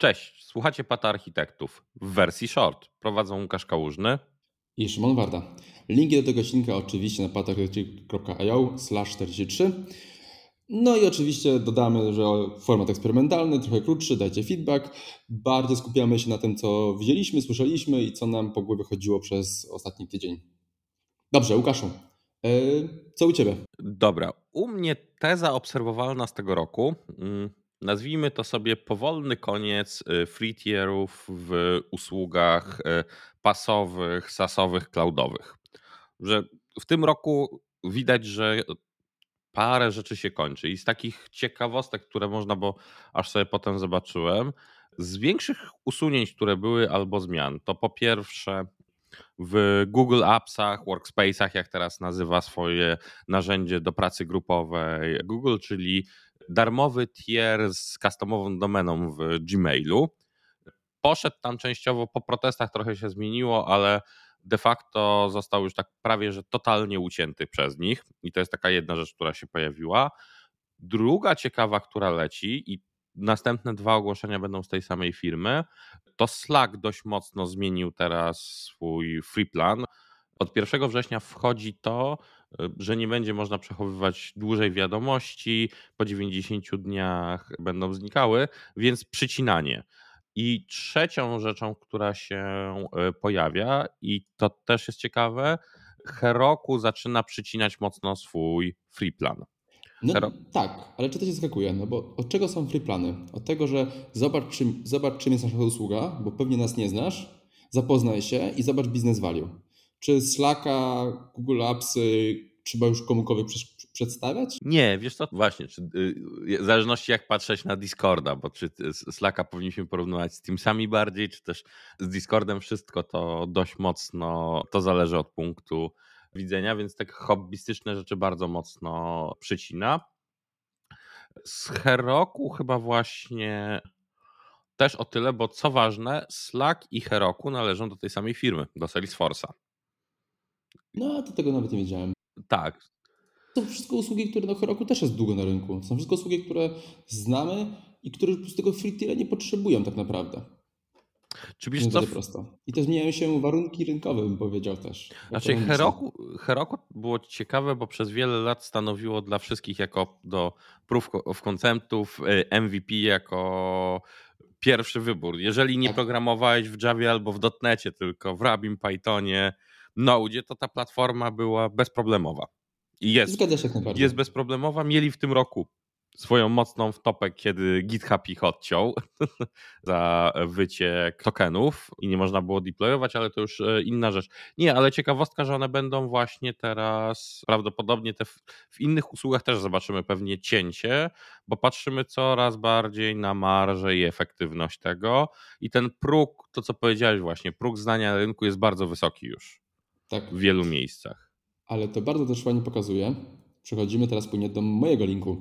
Cześć, słuchacie Pata Architektów w wersji short. Prowadzą Łukasz Kałużny i Szymon Warda. Linki do tego odcinka oczywiście na patarchitekci.io 43. No i oczywiście dodamy, że format eksperymentalny, trochę krótszy, dajcie feedback. Bardziej skupiamy się na tym, co widzieliśmy, słyszeliśmy i co nam po głowie chodziło przez ostatni tydzień. Dobrze, Łukaszu, e, co u Ciebie? Dobra, u mnie teza obserwowalna z tego roku mm, nazwijmy to sobie powolny koniec y, free tierów w usługach y, pasowych, sasowych, cloudowych. Że w tym roku widać, że parę rzeczy się kończy i z takich ciekawostek, które można, bo aż sobie potem zobaczyłem, z większych usunięć, które były albo zmian, to po pierwsze w Google Appsach, Workspace'ach, jak teraz nazywa swoje narzędzie do pracy grupowej Google, czyli darmowy tier z customową domeną w Gmailu. Poszedł tam częściowo po protestach, trochę się zmieniło, ale de facto został już tak prawie, że totalnie ucięty przez nich. I to jest taka jedna rzecz, która się pojawiła. Druga ciekawa, która leci, i następne dwa ogłoszenia będą z tej samej firmy, to Slack dość mocno zmienił teraz swój free plan. Od 1 września wchodzi to, że nie będzie można przechowywać dłużej wiadomości, po 90 dniach będą znikały, więc przycinanie. I trzecią rzeczą, która się e, pojawia, i to też jest ciekawe, Heroku zaczyna przycinać mocno swój free plan. No, tak, ale czy to się skakuje? No bo od czego są free plany? Od tego, że zobacz czym, zobacz czym jest nasza usługa, bo pewnie nas nie znasz, zapoznaj się i zobacz biznes value. Czy Slacka, Google Appsy trzeba już komukolwiek przedstawiać? Nie, wiesz co, właśnie, czy, y, w zależności jak patrzeć na Discorda, bo czy Slacka powinniśmy porównywać z Teamsami bardziej, czy też z Discordem wszystko to dość mocno, to zależy od punktu widzenia, więc tak hobbystyczne rzeczy bardzo mocno przycina. Z Heroku chyba właśnie też o tyle, bo co ważne, Slack i Heroku należą do tej samej firmy, do Salesforce'a. No, to tego nawet nie wiedziałem. Tak. To wszystko usługi, które do Heroku też jest długo na rynku. Są wszystko usługi, które znamy i które po prostu tego free tiera nie potrzebują tak naprawdę. Czy wiesz co? Prosto. I to zmieniają się warunki rynkowe, bym powiedział też. Znaczy Heroku, Heroku było ciekawe, bo przez wiele lat stanowiło dla wszystkich jako do proof of conceptów y, MVP jako pierwszy wybór. Jeżeli nie tak. programowałeś w Javie albo w .NETie, tylko w Rabim, Pythonie, Node, to ta platforma była bezproblemowa. I jest, Zgadza się jest bezproblemowa. Mieli w tym roku swoją mocną wtopę, kiedy GitHub ich odciął za wyciek tokenów i nie można było deployować, ale to już e, inna rzecz. Nie, ale ciekawostka, że one będą właśnie teraz, prawdopodobnie te w, w innych usługach też zobaczymy pewnie cięcie, bo patrzymy coraz bardziej na marżę i efektywność tego i ten próg, to co powiedziałeś właśnie, próg znania rynku jest bardzo wysoki już tak. w wielu miejscach. Ale to bardzo też fajnie pokazuje, Przechodzimy teraz płynnie do mojego linku.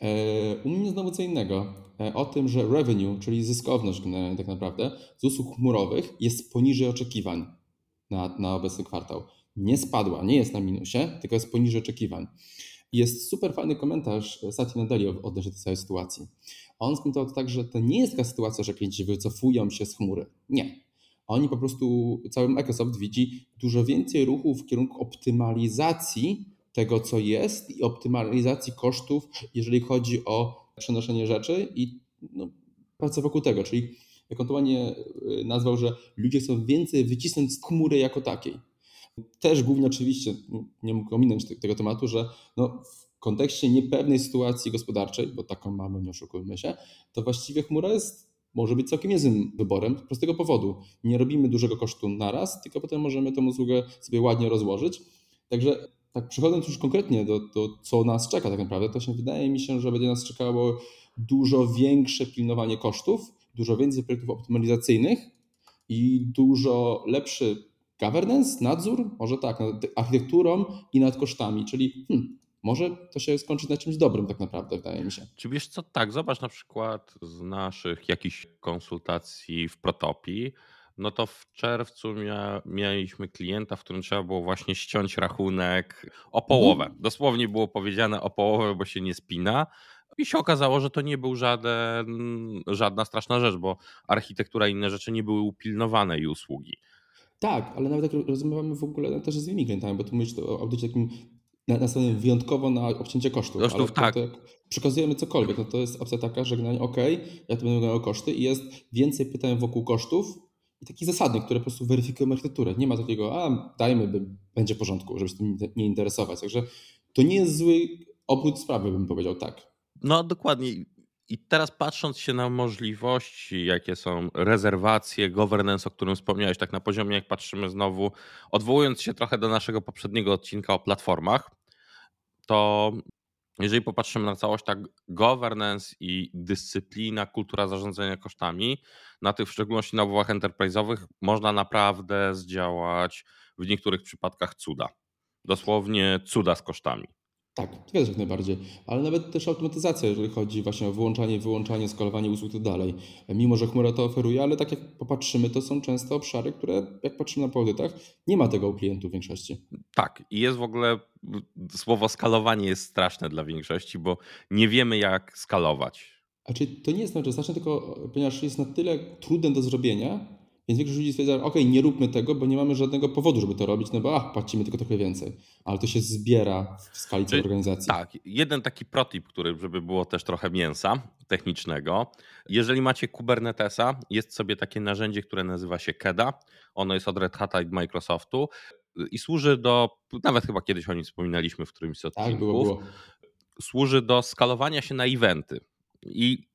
E, u mnie znowu co innego. E, o tym, że revenue, czyli zyskowność tak naprawdę z usług chmurowych jest poniżej oczekiwań na, na obecny kwartał. Nie spadła, nie jest na minusie, tylko jest poniżej oczekiwań. Jest super fajny komentarz Satya Nadeli odnośnie tej całej sytuacji. On skomentował to tak, że to nie jest taka sytuacja, że klienci wycofują się z chmury. Nie. Oni po prostu, cały Microsoft widzi dużo więcej ruchów w kierunku optymalizacji tego, co jest i optymalizacji kosztów, jeżeli chodzi o przenoszenie rzeczy i no, pracę wokół tego. Czyli jak on to ładnie y, nazwał, że ludzie chcą więcej wycisnąć z chmury jako takiej. Też głównie oczywiście, nie mógł ominąć tego tematu, że no, w kontekście niepewnej sytuacji gospodarczej, bo taką mamy, nie oszukujmy się, to właściwie chmura jest może być całkiem niezłym wyborem z prostego powodu. Nie robimy dużego kosztu naraz, tylko potem możemy tę usługę sobie ładnie rozłożyć. Także tak przechodząc już konkretnie do, do co nas czeka tak naprawdę, to się wydaje mi się, że będzie nas czekało dużo większe pilnowanie kosztów, dużo więcej projektów optymalizacyjnych i dużo lepszy governance, nadzór, może tak, nad architekturą i nad kosztami, czyli hmm, może to się skończyć na czymś dobrym tak naprawdę, wydaje mi się. Czy wiesz co, tak, zobacz na przykład z naszych jakichś konsultacji w Protopii, no to w czerwcu mia, mieliśmy klienta, w którym trzeba było właśnie ściąć rachunek o połowę. Mhm. Dosłownie było powiedziane o połowę, bo się nie spina. I się okazało, że to nie był żaden, żadna straszna rzecz, bo architektura i inne rzeczy nie były upilnowane i usługi. Tak, ale nawet jak rozmawiamy w ogóle też z innymi klientami, bo tu mówisz o audycie takim nastawionym wyjątkowo na obcięcie kosztów. Kosztów, ale tak. To, jak przekazujemy cokolwiek, no to jest opcja taka, że gnanie OK, ja to będę miał koszty i jest więcej pytań wokół kosztów i takich zasadnych, które po prostu weryfikują architekturę. Nie ma takiego, a dajmy, by będzie w porządku, żeby się tym nie interesować. Także to nie jest zły obrót sprawy, bym powiedział tak. No dokładnie. I teraz patrząc się na możliwości, jakie są rezerwacje, governance, o którym wspomniałeś, tak na poziomie, jak patrzymy znowu, odwołując się trochę do naszego poprzedniego odcinka o platformach, to jeżeli popatrzymy na całość, tak governance i dyscyplina, kultura zarządzania kosztami, na tych w szczególności na umowach enterprise'owych można naprawdę zdziałać w niektórych przypadkach cuda. Dosłownie cuda z kosztami. Tak, się jak najbardziej, ale nawet też automatyzacja, jeżeli chodzi właśnie o wyłączanie, wyłączanie, skalowanie usług i tak dalej. Mimo, że chmura to oferuje, ale tak jak popatrzymy, to są często obszary, które jak patrzymy na audytach, nie ma tego u klientów w większości. Tak, i jest w ogóle słowo skalowanie jest straszne dla większości, bo nie wiemy jak skalować. A czy to nie jest znaczne, tylko ponieważ jest na tyle trudne do zrobienia, więc większość ludzi stwierdza, ok, nie róbmy tego, bo nie mamy żadnego powodu, żeby to robić, no bo ach, płacimy tylko trochę więcej. Ale to się zbiera w skali całej organizacji. Tak, jeden taki protip, który, żeby było też trochę mięsa technicznego. Jeżeli macie Kubernetesa, jest sobie takie narzędzie, które nazywa się KEDA. Ono jest od Red Hata i Microsoftu i służy do, nawet chyba kiedyś o nim wspominaliśmy w którymś z odcinków, tak, było, było. służy do skalowania się na eventy. I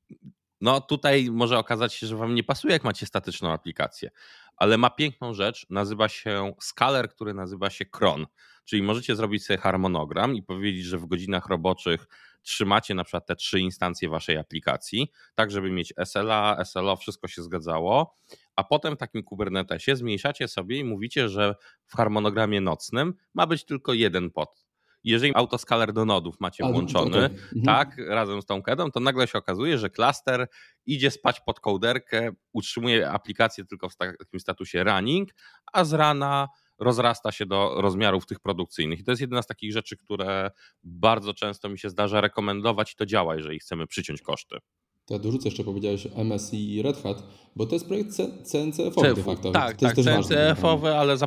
no tutaj może okazać się, że wam nie pasuje, jak macie statyczną aplikację, ale ma piękną rzecz, nazywa się Scaler, który nazywa się Cron. Czyli możecie zrobić sobie harmonogram i powiedzieć, że w godzinach roboczych trzymacie na przykład te trzy instancje waszej aplikacji, tak żeby mieć SLA, SLO, wszystko się zgadzało, a potem w takim Kubernetesie zmniejszacie sobie i mówicie, że w harmonogramie nocnym ma być tylko jeden pod jeżeli autoskaler do nodów macie A, włączony, okay. mhm. tak, razem z tą kedą, to nagle się okazuje, że klaster idzie spać pod kołderkę, utrzymuje aplikację tylko w takim statusie running, a z rana rozrasta się do rozmiarów tych produkcyjnych. I to jest jedna z takich rzeczy, które bardzo często mi się zdarza rekomendować i to działa, jeżeli chcemy przyciąć koszty. To ja dorzucę jeszcze, powiedziałeś MS i Red Hat, bo to jest projekt CNCF-owy de facto. Tak, tak, CNCF-owy, ale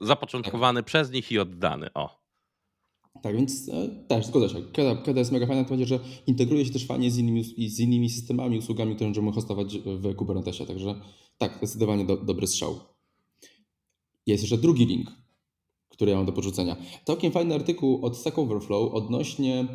zapoczątkowany tak. przez nich i oddany. O. Tak, więc e, też zgodzę się. Keda, Keda jest mega fajna, to będzie, że integruje się też fajnie z innymi, z innymi systemami, usługami, które możemy hostować w Kubernetesie. Także tak, zdecydowanie do, dobry strzał. Jest jeszcze drugi link, który ja mam do porzucenia. Całkiem fajny artykuł od Stack Overflow odnośnie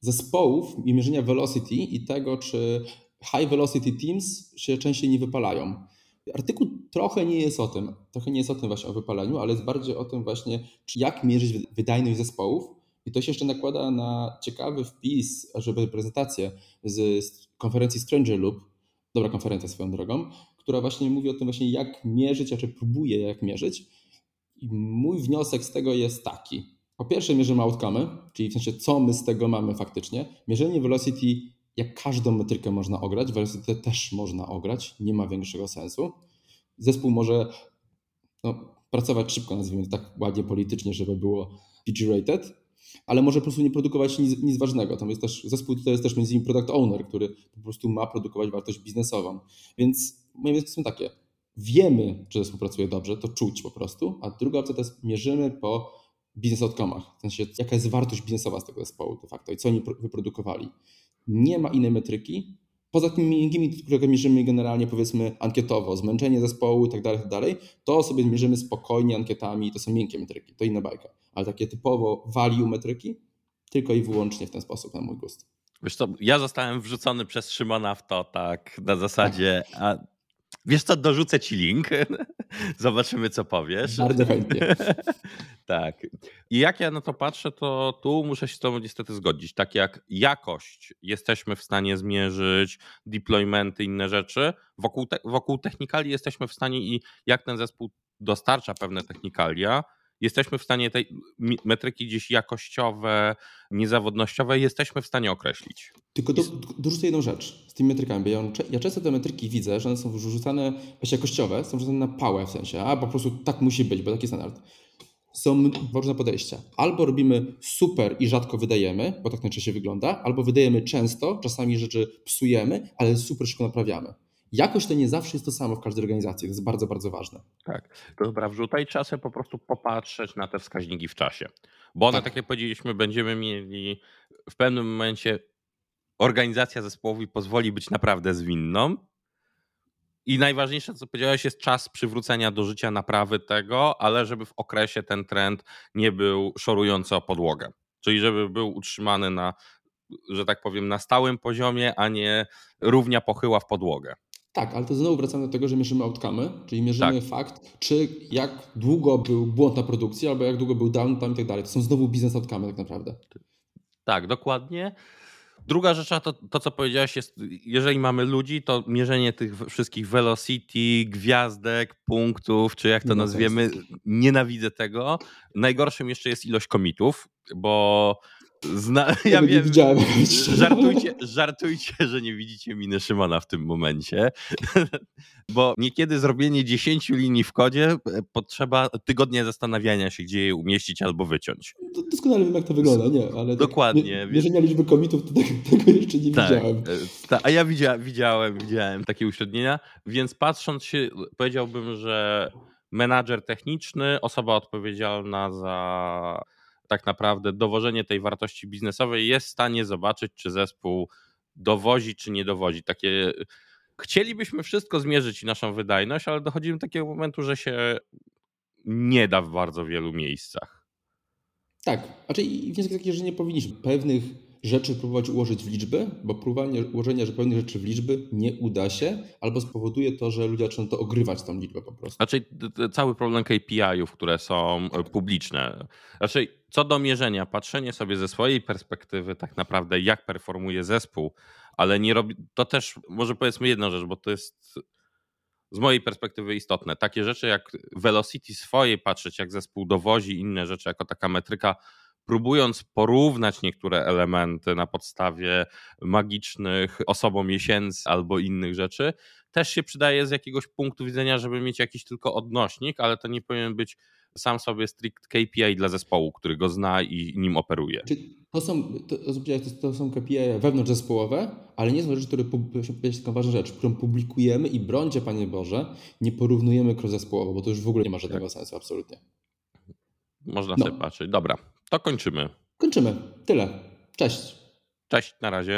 zespołów i mierzenia velocity i tego, czy high velocity teams się częściej nie wypalają. Artykuł trochę nie jest o tym, trochę nie jest o tym właśnie o wypaleniu, ale jest bardziej o tym właśnie, jak mierzyć wydajność zespołów. I to się jeszcze nakłada na ciekawy wpis, żeby prezentację z konferencji Stranger Loop, dobra konferencja swoją drogą, która właśnie mówi o tym właśnie, jak mierzyć, a czy próbuje jak mierzyć. I mój wniosek z tego jest taki. Po pierwsze mierzymy outcome, czyli w sensie co my z tego mamy faktycznie. Mierzenie velocity jak każdą metrykę można ograć, velocity też można ograć, nie ma większego sensu. Zespół może no, pracować szybko, nazwijmy to tak ładnie politycznie, żeby było PG-rated, ale może po prostu nie produkować nic, nic, ważnego. Tam jest też, zespół tutaj jest też między innymi product owner, który po prostu ma produkować wartość biznesową. Więc moje wnioski są takie. Wiemy, czy zespół pracuje dobrze, to czuć po prostu, a druga opcja to jest mierzymy po biznes outcome'ach, w sensie jaka jest wartość biznesowa z tego zespołu de facto i co oni wyprodukowali nie ma innej metryki. Poza tymi które mierzymy generalnie powiedzmy ankietowo, zmęczenie zespołu i tak dalej, tak to sobie mierzymy spokojnie ankietami, to są miękkie metryki, to inna bajka. Ale takie typowo value metryki, tylko i wyłącznie w ten sposób na mój gust. Wiesz co, ja zostałem wrzucony przez Szymona w to tak na zasadzie, a Wiesz co, dorzucę ci link. Zobaczymy, co powiesz. Bardzo chętnie. tak. I jak ja na to patrzę, to tu muszę się z tobą niestety zgodzić. Tak jak jakość jesteśmy w stanie zmierzyć, deploymenty, inne rzeczy, wokół, te, wokół technikali jesteśmy w stanie i jak ten zespół dostarcza pewne technikalia, jesteśmy w stanie tej metryki gdzieś jakościowe, niezawodnościowe, jesteśmy w stanie określić. Tylko do, dorzucę jedną rzecz z tymi metrykami, bo ja, ja, często te metryki widzę, że one są wrzucane właśnie jakościowe, są wrzucane na pałę w sensie, a po prostu tak musi być, bo taki standard. są różne podejścia. Albo robimy super i rzadko wydajemy, bo tak najczęściej wygląda, albo wydajemy często, czasami rzeczy psujemy, ale super szybko naprawiamy. Jakoś to nie zawsze jest to samo w każdej organizacji. To jest bardzo, bardzo ważne. Tak. To dobra, wrzuta i trzeba sobie po prostu popatrzeć na te wskaźniki w czasie. Bo one, Tak. tak jak powiedzieliśmy, będziemy mieli w pewnym momencie organizacja zespołowi pozwoli być naprawdę zwinną. I najważniejsze, co powiedziałeś, jest czas przywrócenia do życia naprawy tego, ale żeby w okresie ten trend nie był szorujący o podłogę. Czyli żeby był utrzymany na, że tak powiem, na stałym poziomie, a nie równia pochyła w podłogę. Tak, ale to znowu wracamy do tego, że mierzymy outcome, czyli mierzymy Tak. fakt, czy jak długo był błąd na produkcji, albo jak długo był downtime i tak dalej. To są znowu biznes outcome tak naprawdę. Tak, dokładnie. Druga rzecz, to, to co powiedziałeś, jest, jeżeli mamy ludzi, to mierzenie tych wszystkich velocity, gwiazdek, punktów, czy jak to nazwiemy, nienawidzę tego. Najgorszym jeszcze jest ilość komitów, bo zna, ja nie wiem, widziałem. żartujcie, żartujcie, że nie widzicie miny Szymona w tym momencie, bo niekiedy zrobienie 10 linii w kodzie e, potrzeba tygodnia zastanawiania się, gdzie je umieścić albo wyciąć. To Doskonale wiem, jak to wygląda, nie? Ale Dokładnie, Tak, więc- mie- mierzenia liczby komitów, to tego, tego jeszcze nie Tak, widziałem. e, ta, a ja widzia, widziałem, widziałem takie uśrednienia, więc patrząc się, powiedziałbym, że menadżer techniczny, osoba odpowiedzialna za tak naprawdę dowożenie tej wartości biznesowej jest w stanie zobaczyć, czy zespół dowozi, czy nie dowozi. Takie chcielibyśmy wszystko zmierzyć i naszą wydajność, ale dochodzimy do takiego momentu, że się nie da w bardzo wielu miejscach. Tak, znaczy wniosek taki, że nie powinniśmy pewnych rzeczy próbować ułożyć w liczby, bo próbowanie ułożenia że pewnych rzeczy w liczby nie uda się, albo spowoduje to, że ludzie zaczną to ogrywać tą liczbę po prostu. Znaczy t- t- cały problem KPI-ów, które są e, publiczne. Znaczy co do mierzenia, patrzenie sobie ze swojej perspektywy tak naprawdę jak performuje zespół, ale nie robi, to też może powiedzmy jedną rzecz, bo to jest z mojej perspektywy istotne. Takie rzeczy jak velocity swojej patrzeć, jak zespół dowozi inne rzeczy jako taka metryka, próbując porównać niektóre elementy na podstawie magicznych osobomiesięcy albo innych rzeczy, też się przydaje z jakiegoś punktu widzenia, żeby mieć jakiś tylko odnośnik, ale to nie powinien być sam sobie strict KPI dla zespołu, który go zna i nim operuje. Czyli to są, to, to, są KPI wewnątrzzespołowe, ale nie są rzeczy, które powiedzieć taką ważną rzecz, którą publikujemy i brońcie Panie Boże, nie porównujemy cross-zespołowo, bo to już w ogóle nie ma żadnego sensu, absolutnie. Można No. sobie patrzeć. Dobra, to kończymy. Kończymy. Tyle. Cześć. Cześć, na razie.